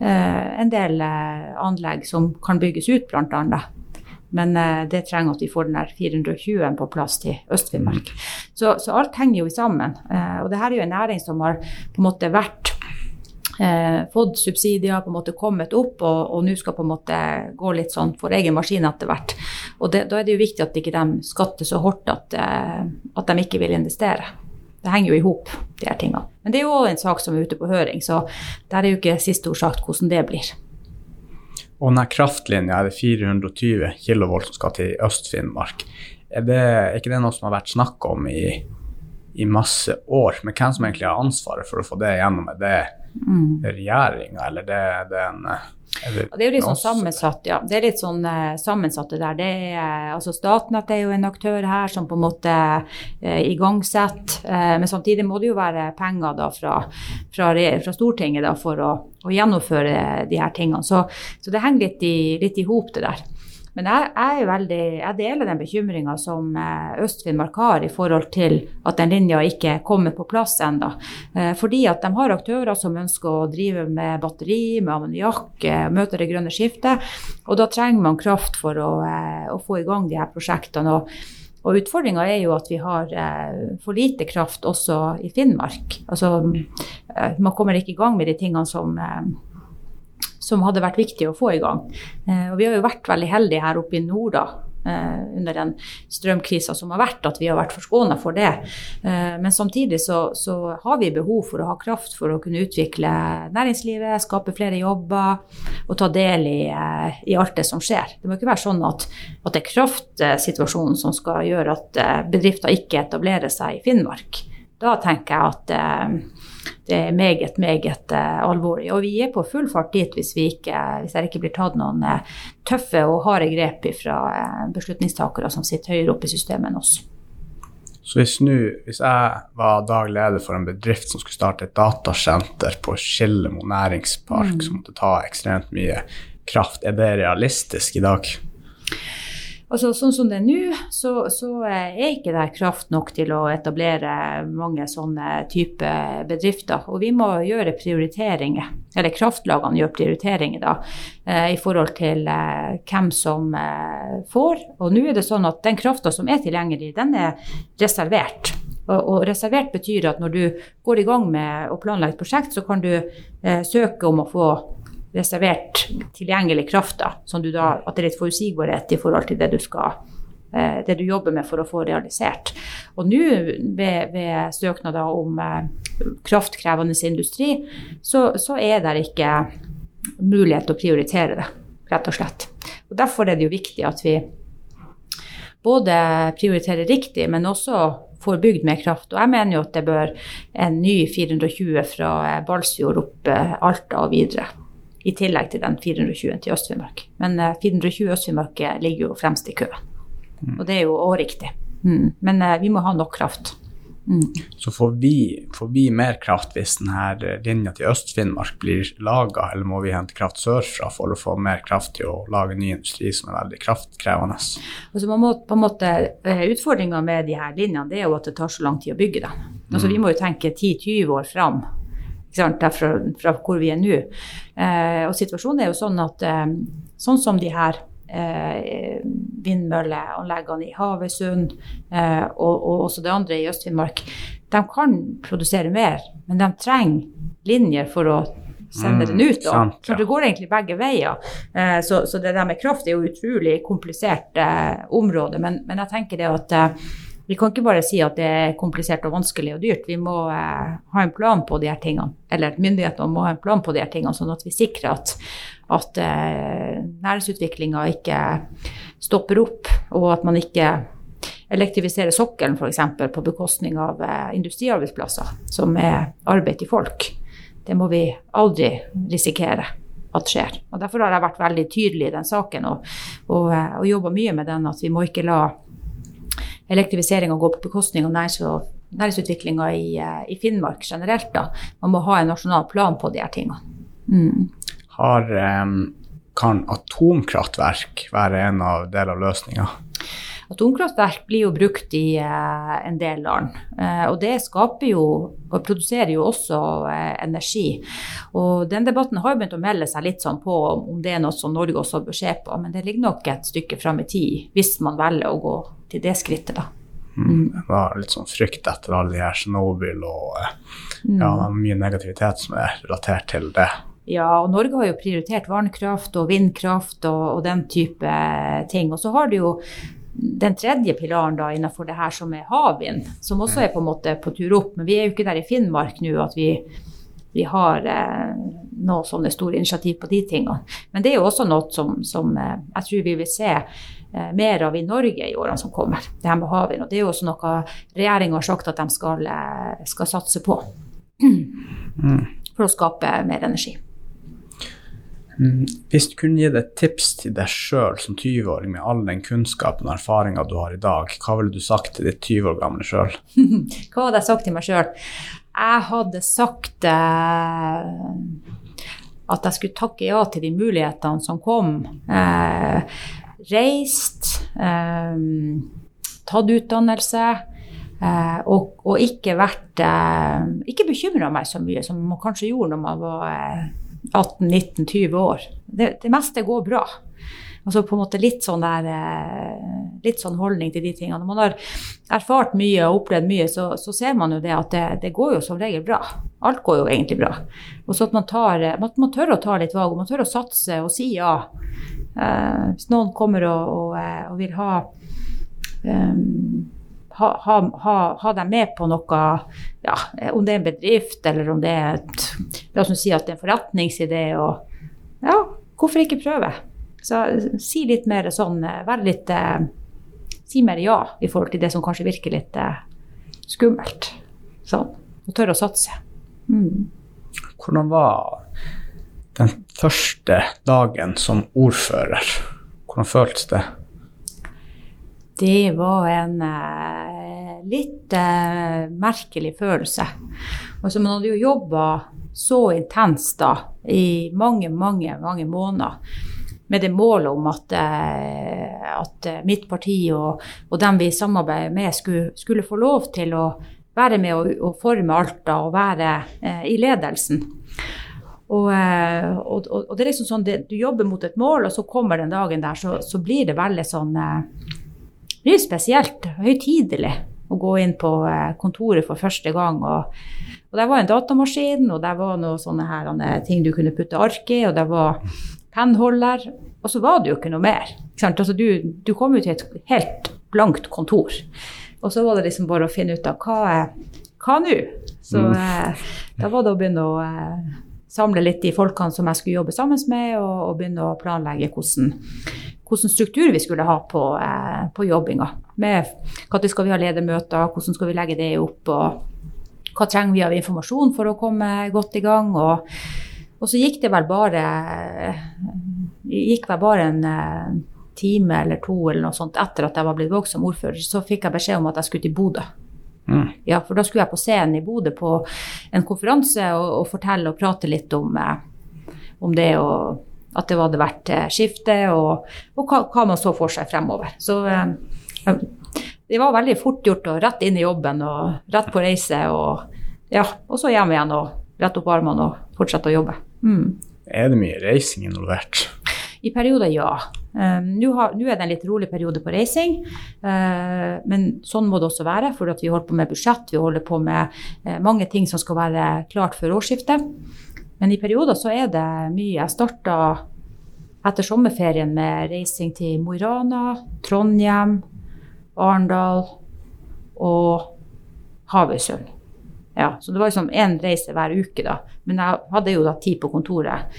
eh, en del eh, anlegg som kan bygges ut, bl.a. Men eh, det trenger at vi får den der 420 på plass til Øst-Finnmark. Så, så, alt henger jo sammen. Eh, og det her er jo en næring som har på en måte vært eh, fått subsidier, på en måte kommet opp, og, og nå skal på en måte gå litt sånn for egen maskin etter hvert. Og det, Da er det jo viktig at ikke de skatter så hardt at, eh, at de ikke vil investere. Det henger jo i hop, de her tingene. Men det er jo òg en sak som er ute på høring, så der er jo ikke siste ord sagt hvordan det blir. Og denne kraftlinja er det 420 kV som skal til Øst-Finnmark. Er, er, ikke det noe som har vært snakka om i, i masse år? Men hvem som egentlig har ansvaret for å få det gjennom? Er det mm. regjeringa, eller det, det er en det, det, er jo litt sånn sammensatt, ja. Det er litt sånn uh, sammensatt det der. Det er, altså Statnett er jo en aktør her som på en måte uh, igangsetter. Uh, men samtidig må det jo være penger da fra, fra, fra Stortinget da for å, å, gjennomføre de her tingene. Så, så det henger litt i, litt i hop, det der. Men jeg, jeg, veldig, jeg deler den bekymringa som eh, Øst-Finnmark har i forhold til at den linja ikke kommer på plass ennå. Eh, fordi at de har aktører som ønsker å drive med batteri, med ammoniakk, eh, møte det grønne skiftet. Og da trenger man kraft for å, å få i gang de her prosjektene. Og, og Utfordringa er jo at vi har for lite kraft også i Finnmark. Altså, man kommer ikke i gang med de tingene som som hadde vært viktig å få i gang. Eh, og vi har jo vært veldig heldige her oppe i nord da, eh, under den strømkrisa som har vært, at vi har vært forskåna for det. Eh, men samtidig så, så, har vi behov for å ha kraft for å kunne utvikle næringslivet, skape flere jobber og ta del i, i alt det som skjer. Det må ikke være sånn at, at det er kraftsituasjonen som skal gjøre at bedrifter ikke etablerer seg i Finnmark. Da tenker jeg at det er meget, meget uh, alvorlig. Og vi er på full fart dit hvis, vi ikke, hvis det ikke blir tatt noen uh, tøffe og harde grep fra uh, beslutningstakere som sitter høyere oppe i systemet enn oss. Så hvis, nu, hvis jeg var daglig leder for en bedrift som skulle starte et datasenter på Skillemo næringspark, mm. som måtte ta ekstremt mye kraft, er det realistisk i dag? Altså, sånn som det er nå, så, så, er ikke det kraft nok til å etablere mange sånne type bedrifter. Og vi må gjøre prioriteringer, eller kraftlagene gjør prioriteringer da, eh, i forhold til eh, hvem som eh, får. Og nå er det sånn at den krafta som er tilgjengelig, den er reservert. Og, reservert betyr at når du går i gang med å planlegge et prosjekt, så kan du eh, søke om å få reservert tilgjengelig kraft, da, du da, at det er litt forutsigbarhet i forhold til det du skal eh, det du jobber med for å få realisert. Og nå ved, ved søknader om eh, kraftkrevende industri, så, så, er det ikke mulighet til å prioritere det, rett og slett. Og Derfor er det jo viktig at vi både prioriterer riktig, men også får bygd mer kraft. Og jeg mener jo at det bør en ny 420 fra Balsfjord opp eh, Alta og videre i tillegg til den 420 til Øst-Finnmark. Men 420 eh, Øst-Finnmark ligger jo fremst i køen. Mm. Og det er jo òg riktig. Mm. Men uh, vi må ha nok kraft. Mm. Så får vi, får vi, mer kraft hvis denne linja til Øst-Finnmark blir laga, eller må vi hente kraft sørfra for å få mer kraft til å lage ny industri som er veldig kraftkrevende? Altså man må, på en måte, eh, Utfordringa med de her linjene det er jo at det tar så lang tid å bygge dem. Altså Vi må jo tenke 10-20 år fram derfra fra hvor vi er nå. Eh, og situasjonen er jo sånn at eh, sånn som de her eh, vindmølleanleggene i Havøysund eh, og, og, også det andre i Øst-Finnmark, de kan produsere mer, men de trenger linjer for å sende den ut. Da. sant, Så ja. det går egentlig begge veier. Eh, så, så det der med kraft er jo utrolig komplisert eh, område, men, men jeg tenker det at eh, vi kan ikke bare si at det er komplisert og vanskelig og dyrt. Vi må eh, ha en plan på de her tingene. Eller myndighetene må ha en plan på de her tingene, sånn at vi sikrer at, at eh, næringsutviklinga ikke stopper opp, og at man ikke elektrifiserer sokkelen f.eks. på bekostning av eh, industriarbeidsplasser, som er arbeid til folk. Det må vi aldri risikere at skjer. Og Derfor har jeg vært veldig tydelig i den saken og, og, eh, og jobba mye med den, at vi må ikke la elektrifiseringa gå på bekostning av nærings- og næringsutviklinga i, eh, i Finnmark generelt. Da. Man må ha en nasjonal plan på de her tingene. Mm. Har, kan atomkraftverk være en av del av løsninga? Atomkraftverk blir jo brukt i eh, en del land, eh, og det skaper jo og produserer jo også eh, energi. Og den debatten har jo begynt å melde seg litt sånn på om det er noe som Norge også bør se på, men det ligger nok et stykke fram i tid hvis man velger å gå til det skrittet, da. Mm. Det var litt sånn frykt etter alle de her Snowbill og eh, ja, det er mye negativitet som er relatert til det. Ja, og Norge har jo prioritert vannkraft og vindkraft og, og den type ting. Og så har du jo den tredje pilaren da innenfor det her som er havvind, som også er på en måte på tur opp. Men vi er jo ikke der i Finnmark nå at vi, vi har eh, noe sånne store initiativ på de tingene. Men det er jo også noe som, som eh, jeg tror vi vil se mer av i Norge i årene som kommer. Det her med havvind. Og det er jo også noe regjeringa har sagt at de skal, eh, skal satse på. For å skape mer energi. Mm. Hvis du kunne gitt et tips til deg sjøl som 20-åring med all den kunnskapen og erfaringa du har i dag, hva ville du sagt til ditt 20 år gamle sjøl? *laughs* Hva hadde jeg sagt til meg sjøl? Jeg hadde sagt eh, at jeg skulle takke ja til de mulighetene som kom. Eh, reist, eh, tatt utdannelse. Eh, og, og ikke vært eh, Ikke bekymra meg så mye som man kanskje gjorde når man var eh, 18-19-20 år. Det, det meste går bra. Altså på en måte litt sånn der eh, litt sånn holdning til de tingene. Når man har erfart mye og opplevd mye, så, så ser man jo det at det, det, går jo som regel bra. Alt går jo egentlig bra. Og så at man, tar, at man tør å ta litt valg, og man tør å satse og si ja. Eh, hvis noen kommer og, og, eh, og vil ha um, ha, ha, ha, ha med på noe, ja, om det er en bedrift eller om det er et, la oss si at det er en forretningsidé. Og, ja, hvorfor ikke prøve? Så si litt mer sånn, vær litt eh, Si mer ja i forhold til det som kanskje virker litt eh, skummelt. Sånn. Og tørre å satse. Mm. Hvordan var den første dagen som ordfører? Hvordan føltes det? Det var en eh, litt eh, merkelig følelse. Altså, man hadde jo jobba så intenst da, i mange, mange, mange måneder med det målet om at, eh, at mitt parti og, og dem vi samarbeider med, skulle, skulle, få lov til å være med og, og forme Alta og være eh, i ledelsen. Og, eh, og, og, det er liksom sånn, det, Du jobber mot et mål, og så kommer den dagen der, så, så blir det veldig sånn eh, det blir spesielt høytidelig å gå inn på eh, kontoret for første gang. Og, og der var en datamaskin, og der var noe sånne her, ting du kunne putte ark i, og der var pennholder. Og så var det jo ikke noe mer. Ikke altså, du, du, kom jo til et helt blankt kontor. Og så var det liksom bare å finne ut av hva, hva nå? Så mm. eh, da var det å begynne å eh, samle litt de folkene som jeg skulle jobbe sammen med, og, og begynne å planlegge hvordan hvilken struktur vi skulle ha på, eh, på jobbinga. Med når skal vi ha ledermøter, hvordan skal vi legge det opp, og hva trenger vi av informasjon for å komme godt i gang. Og, og så gikk det vel bare, gikk vel bare en eh, time eller to eller noe sånt etter at jeg var blitt voksen som ordfører, så fikk jeg beskjed om at jeg skulle til Bodø. Mm. Ja, for da skulle jeg på scenen i Bodø på en konferanse og, og fortelle og prate litt om, eh, om det og at det hadde vært eh, skifte, og, og hva, hva, man så for seg fremover. Så eh, det var veldig fort gjort og rett inn i jobben og rett på reise. Og, ja, og så hjem igjen og rett opp armene og fortsette å jobbe. Mm. Er det mye reising involvert? I perioder, ja. Um, Nå er det en litt rolig periode på reising, uh, men sånn må det også være. For vi holder på med budsjett, vi holder på med uh, mange ting som skal være klart før årsskiftet. Men i perioder så er det mye. Jeg starta etter sommerferien med reising til Mo i Rana, Trondheim, Arendal og Havøysund. Ja, så det var liksom én reise hver uke, da. Men jeg hadde jo da tid på kontoret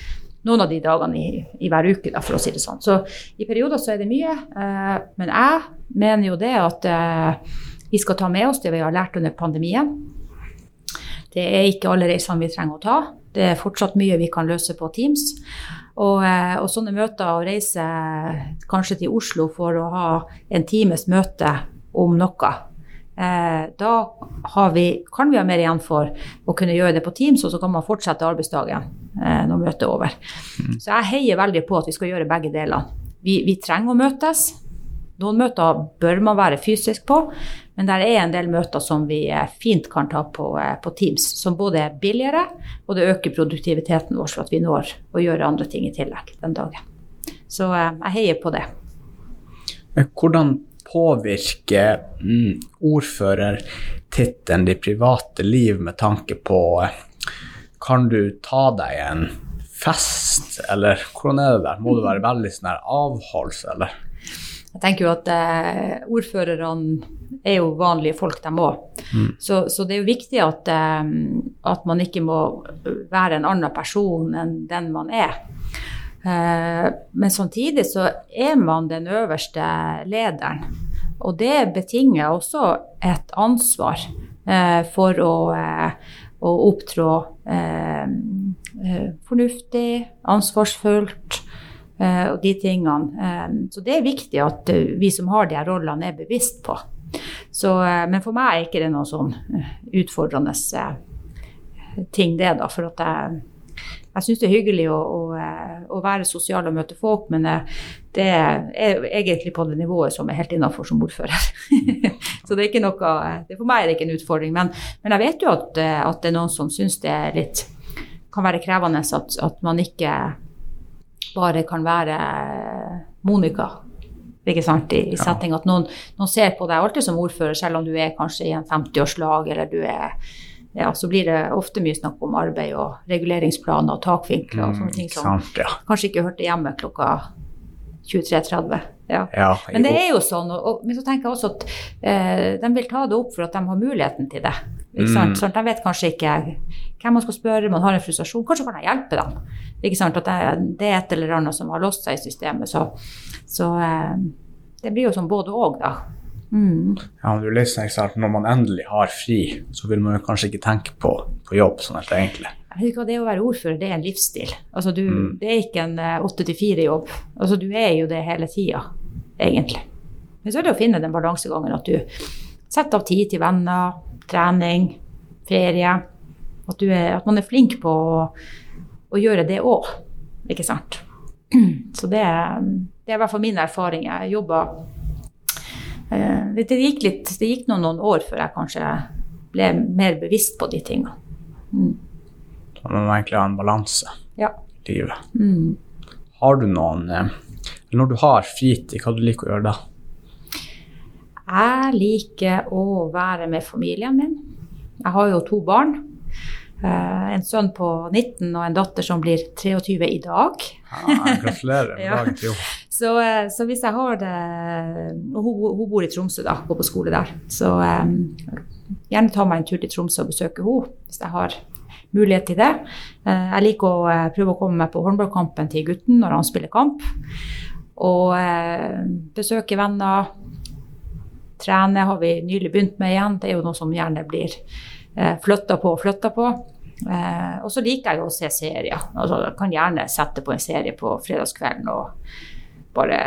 noen av de dagene i, i, hver uke, da, for å si det sånn. Så i perioder så er det mye. Eh, men jeg mener jo det at eh, vi skal ta med oss det vi har lært under pandemien. Det er ikke alle reisene vi trenger å ta. Det er fortsatt mye vi kan løse på Teams. Og, eh, og sånne møter, å reise kanskje til Oslo for å ha en times møte om noe, Eh, da vi, kan vi ha mer igjen for å kunne gjøre det på Teams, og så kan man fortsette arbeidsdagen eh, når møtet er over. Mm. Så jeg heier veldig på at vi skal gjøre begge deler. Vi, vi, trenger å møtes. Noen møter bør man være fysisk på, men det er en del møter som vi eh, fint kan ta på, eh, på Teams, som både er billigere, og det øker produktiviteten vår, så at vi når å gjøre andre ting i tillegg den dagen. Så eh, jeg heier på det. Hvordan påvirke mm, ordførertittelen ditt private liv med tanke på Kan du ta deg en fest, eller hvordan er det der? Må det være veldig sånn her avholds, eller? Jeg tenker jo at eh, ordførerne er jo vanlige folk, de òg. Mm. Så, så, det er jo viktig at, eh, at, man ikke må være en annen person enn den man er. Eh, men samtidig så er man den øverste lederen. Og det betinger også et ansvar eh, for å, eh, å opptrå fornuftig, ansvarsfullt og de tingene. Så det er viktig at vi som har de her rollene, er bevisst på. Så, men for meg er ikke det noen sånn utfordrende ting, det, da. For at jeg jeg syns det er hyggelig å, å, eh, å, være sosial og møte folk, men eh, det er egentlig på det nivået som er helt innafor som ordfører. *laughs* så det er ikke noe det For meg er det ikke en utfordring. Men, men jeg vet jo at, eh, at, det er noen som syns det litt kan være krevende at, at man ikke bare kan være Monica ikke sant, i, i setting. At noen, noen, ser på deg alltid som ordfører, selv om du er kanskje i en 50-årslag eller du er ja, så blir det ofte mye snakk om arbeid og reguleringsplaner og takvinkler og sånne ting som mm, sant, ja. kanskje ikke hørte hjemme klokka 23.30. Ja. ja men det er jo sånn. Og, og, men så tenker jeg også at eh, de vil ta det opp for at de har muligheten til det. Ikke sant? Mm. Sånn, de vet kanskje ikke hvem man skal spørre, man har en frustrasjon. Kanskje kan jeg hjelpe dem. Sant? At det, det er et eller annet som har låst seg i systemet. Så, så eh, det blir jo sånn både òg, da. Mm. Ja, du liksom, eksempel, Når man endelig har fri, så vil man jo kanskje ikke tenke på, på jobb sånn helt egentlig. Det å være ordfører det er en livsstil. Altså, du, mm. Det er ikke en eh, åtte til fire-jobb. Altså, du er jo det hele tida, egentlig. Men så er det å finne den balansegangen at du setter av tid til venner, trening, ferie. At, er, at man er flink på å, å gjøre det òg, ikke sant. *clears throat* Så det, det er i hvert fall min erfaring. Jeg jobber det, gikk litt, det gikk noen, noen, år før jeg kanskje ble mer bevisst på de tingene. Mm. Man må egentlig ha en balanse ja. i livet. Mm. Har du noen eller Når du har fritid, hva du liker å gjøre da? Jeg liker å være med familien min. Jeg har jo to barn. Uh, en sønn på 19 og en datter som blir 23 i dag. Ja, gratulerer med *laughs* ja. dagen til henne. Så, uh, så, hvis jeg har det Og hun, hun, bor i Tromsø, da, går på skole der. Så um, gjerne ta meg en tur til Tromsø og besøke henne hvis jeg har mulighet til det. Uh, jeg liker å prøve å komme meg på håndballkampen til gutten når han spiller kamp. Og besøke venner. Trene har vi nylig begynt med igjen. Det er jo noe som gjerne blir uh, flytta på og flytta på. Eh, og så liker jeg jo å se serier. Altså, jeg kan gjerne sette på en serie på fredagskvelden og bare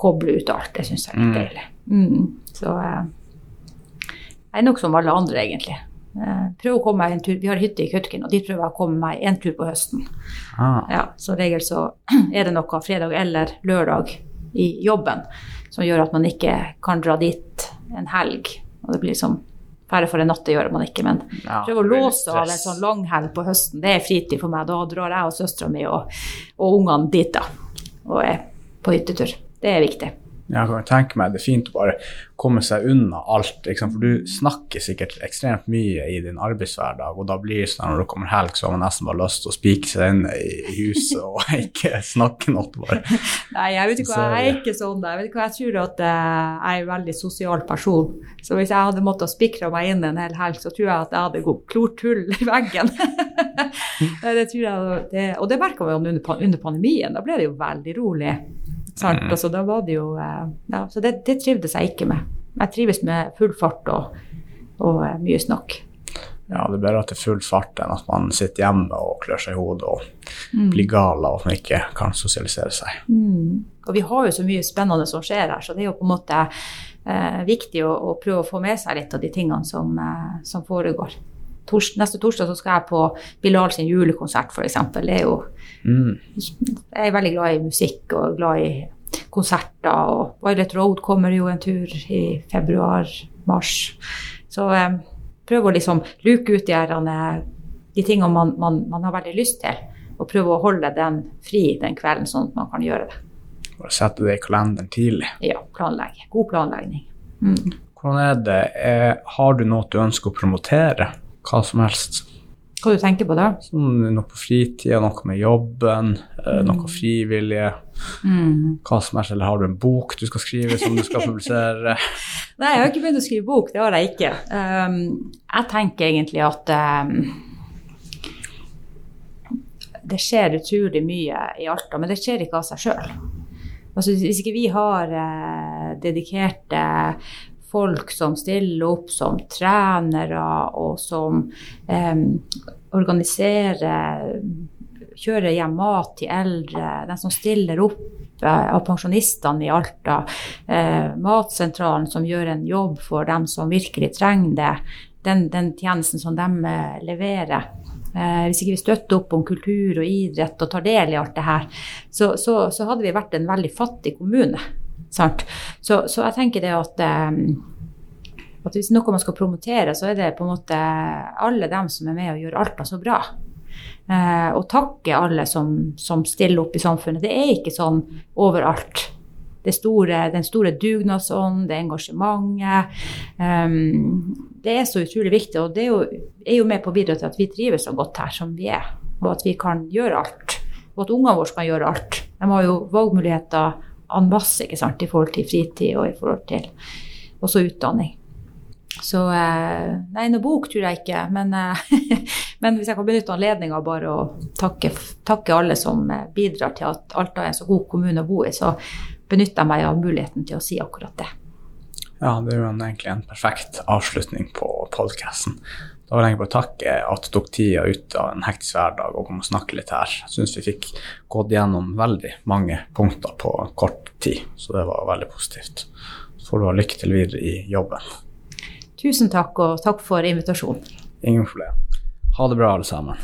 koble ut alt. Det syns jeg er litt mm. deilig. Mm. Så eh, jeg er nok som alle andre, egentlig. Eh, prøv å komme meg en tur. Vi har hytte i Kautokeino, og dit prøver jeg å komme meg en tur på høsten. Ah. Ja, så regel så *clears throat* er det noe fredag eller lørdag i jobben som gjør at man ikke kan dra dit en helg. Og det blir liksom bare for en natt, det gjør man ikke, men ja, prøve å låse av en sånn langhelg på høsten. Det er fritid for meg. Da drar jeg og søstera mi og, og ungene dit, da. Og er på hyttetur. Det er viktig. Jeg kan tenke meg det er fint å bare komme seg unna alt. Liksom, for du snakker sikkert ekstremt mye i din arbeidshverdag, og da blir det sånn når det kommer helg, så har man nesten bare lyst til å spike seg inn i, huset og *laughs* ikke snakke noe. bare. Nei, jeg vet ikke hva, jeg er ikke sånn. Jeg vet ikke hva, jeg tror at eh, jeg er en veldig sosial person. Så hvis jeg hadde måttet spikre meg inn en hel helg, så tror jeg at jeg hadde gått klort hull i veggen. *laughs* det tror jeg, det, og det merka vi under, under pandemien. Da ble det jo veldig rolig. Sant? Mm. Så da var det jo eh, ja, Så det, det, trivdes jeg ikke med. Jeg trives med full fart og, og eh, mye snakk. Ja, det er bedre at det er full fart enn at man sitter hjemme og klør seg i hodet og mm. blir gal av at man ikke kan sosialisere seg. Mm. Og vi har jo så mye spennende som skjer her, så det er jo på en måte eh, viktig å, å, prøve å få med seg litt av de tingene som, eh, som foregår tors, neste torsdag så skal jeg på Bilal sin julekonsert, f.eks. Det er jo mm. Jeg er veldig glad i musikk og glad i konserter. Og Violet Road kommer jo en tur i februar-mars. Så eh, prøv å liksom luke ut de, her, de tingene man, man, man, har veldig lyst til, og prøve å holde den fri den kvelden, sånn at man kan gjøre det. Bare sette det i kalenderen tidlig. Ja, planlegge. God planlegging. Mm. Hvordan er det? Eh, har du noe du ønsker å promotere? Hva som helst. Hva du tenker på da? Sånn, noe på fritida, noe med jobben, eh, mm. noe frivillige. Mm. Hva som helst. Eller har du en bok du skal skrive som du skal *laughs* publisere? Nei, jeg har ikke begynt å skrive bok. Det har jeg ikke. Um, jeg tenker egentlig at um, det skjer utrolig mye i Alta, men det skjer ikke av seg sjøl. Altså, hvis ikke vi har eh, dedikerte folk som stiller opp som trenere, og som eh, organiserer Kjører hjem mat til eldre, de som stiller opp eh, av pensjonistene i Alta. Eh, matsentralen som gjør en jobb for dem som virkelig trenger det. Den, den tjenesten som de eh, leverer. Eh, hvis ikke vi støtter opp om kultur og idrett og tar del i alt det her, så, så, så hadde vi vært en veldig fattig kommune. Så, så, jeg tenker det at, um, at hvis noe man skal promotere, så er det på en måte alle dem som er med og gjør Alta så bra. Uh, og takke alle som, som, stiller opp i samfunnet. Det er ikke sånn overalt. Det store, den store dugnadsånden, det engasjementet. Um, det er så utrolig viktig, og det er jo, er jo med på å bidra til at vi trives så godt her som vi er. Og at vi kan gjøre alt. Og at ungene våre kan gjøre alt. De har jo valgmuligheter en masse ikke sant, i forhold til fritid og i forhold til også utdanning. Så eh, Nei, noe bok tror jeg ikke. Men, eh, *laughs* men hvis jeg kan benytte anledninga bare å takke, takke, alle som eh, bidrar til at Alta er en så god kommune å bo i, så benytter jeg meg av muligheten til å si akkurat det. Ja, det er jo egentlig en perfekt avslutning på podkasten. Da vil jeg bare takke at du tok tida ut av en hektisk hverdag og kom og snakke litt her. Jeg syns vi fikk gått gjennom veldig mange punkter på kort tid, så det var veldig positivt. Så får du ha lykke til videre i jobben. Tusen takk, og takk for invitasjonen. Ingen problem. Ha det bra, alle sammen.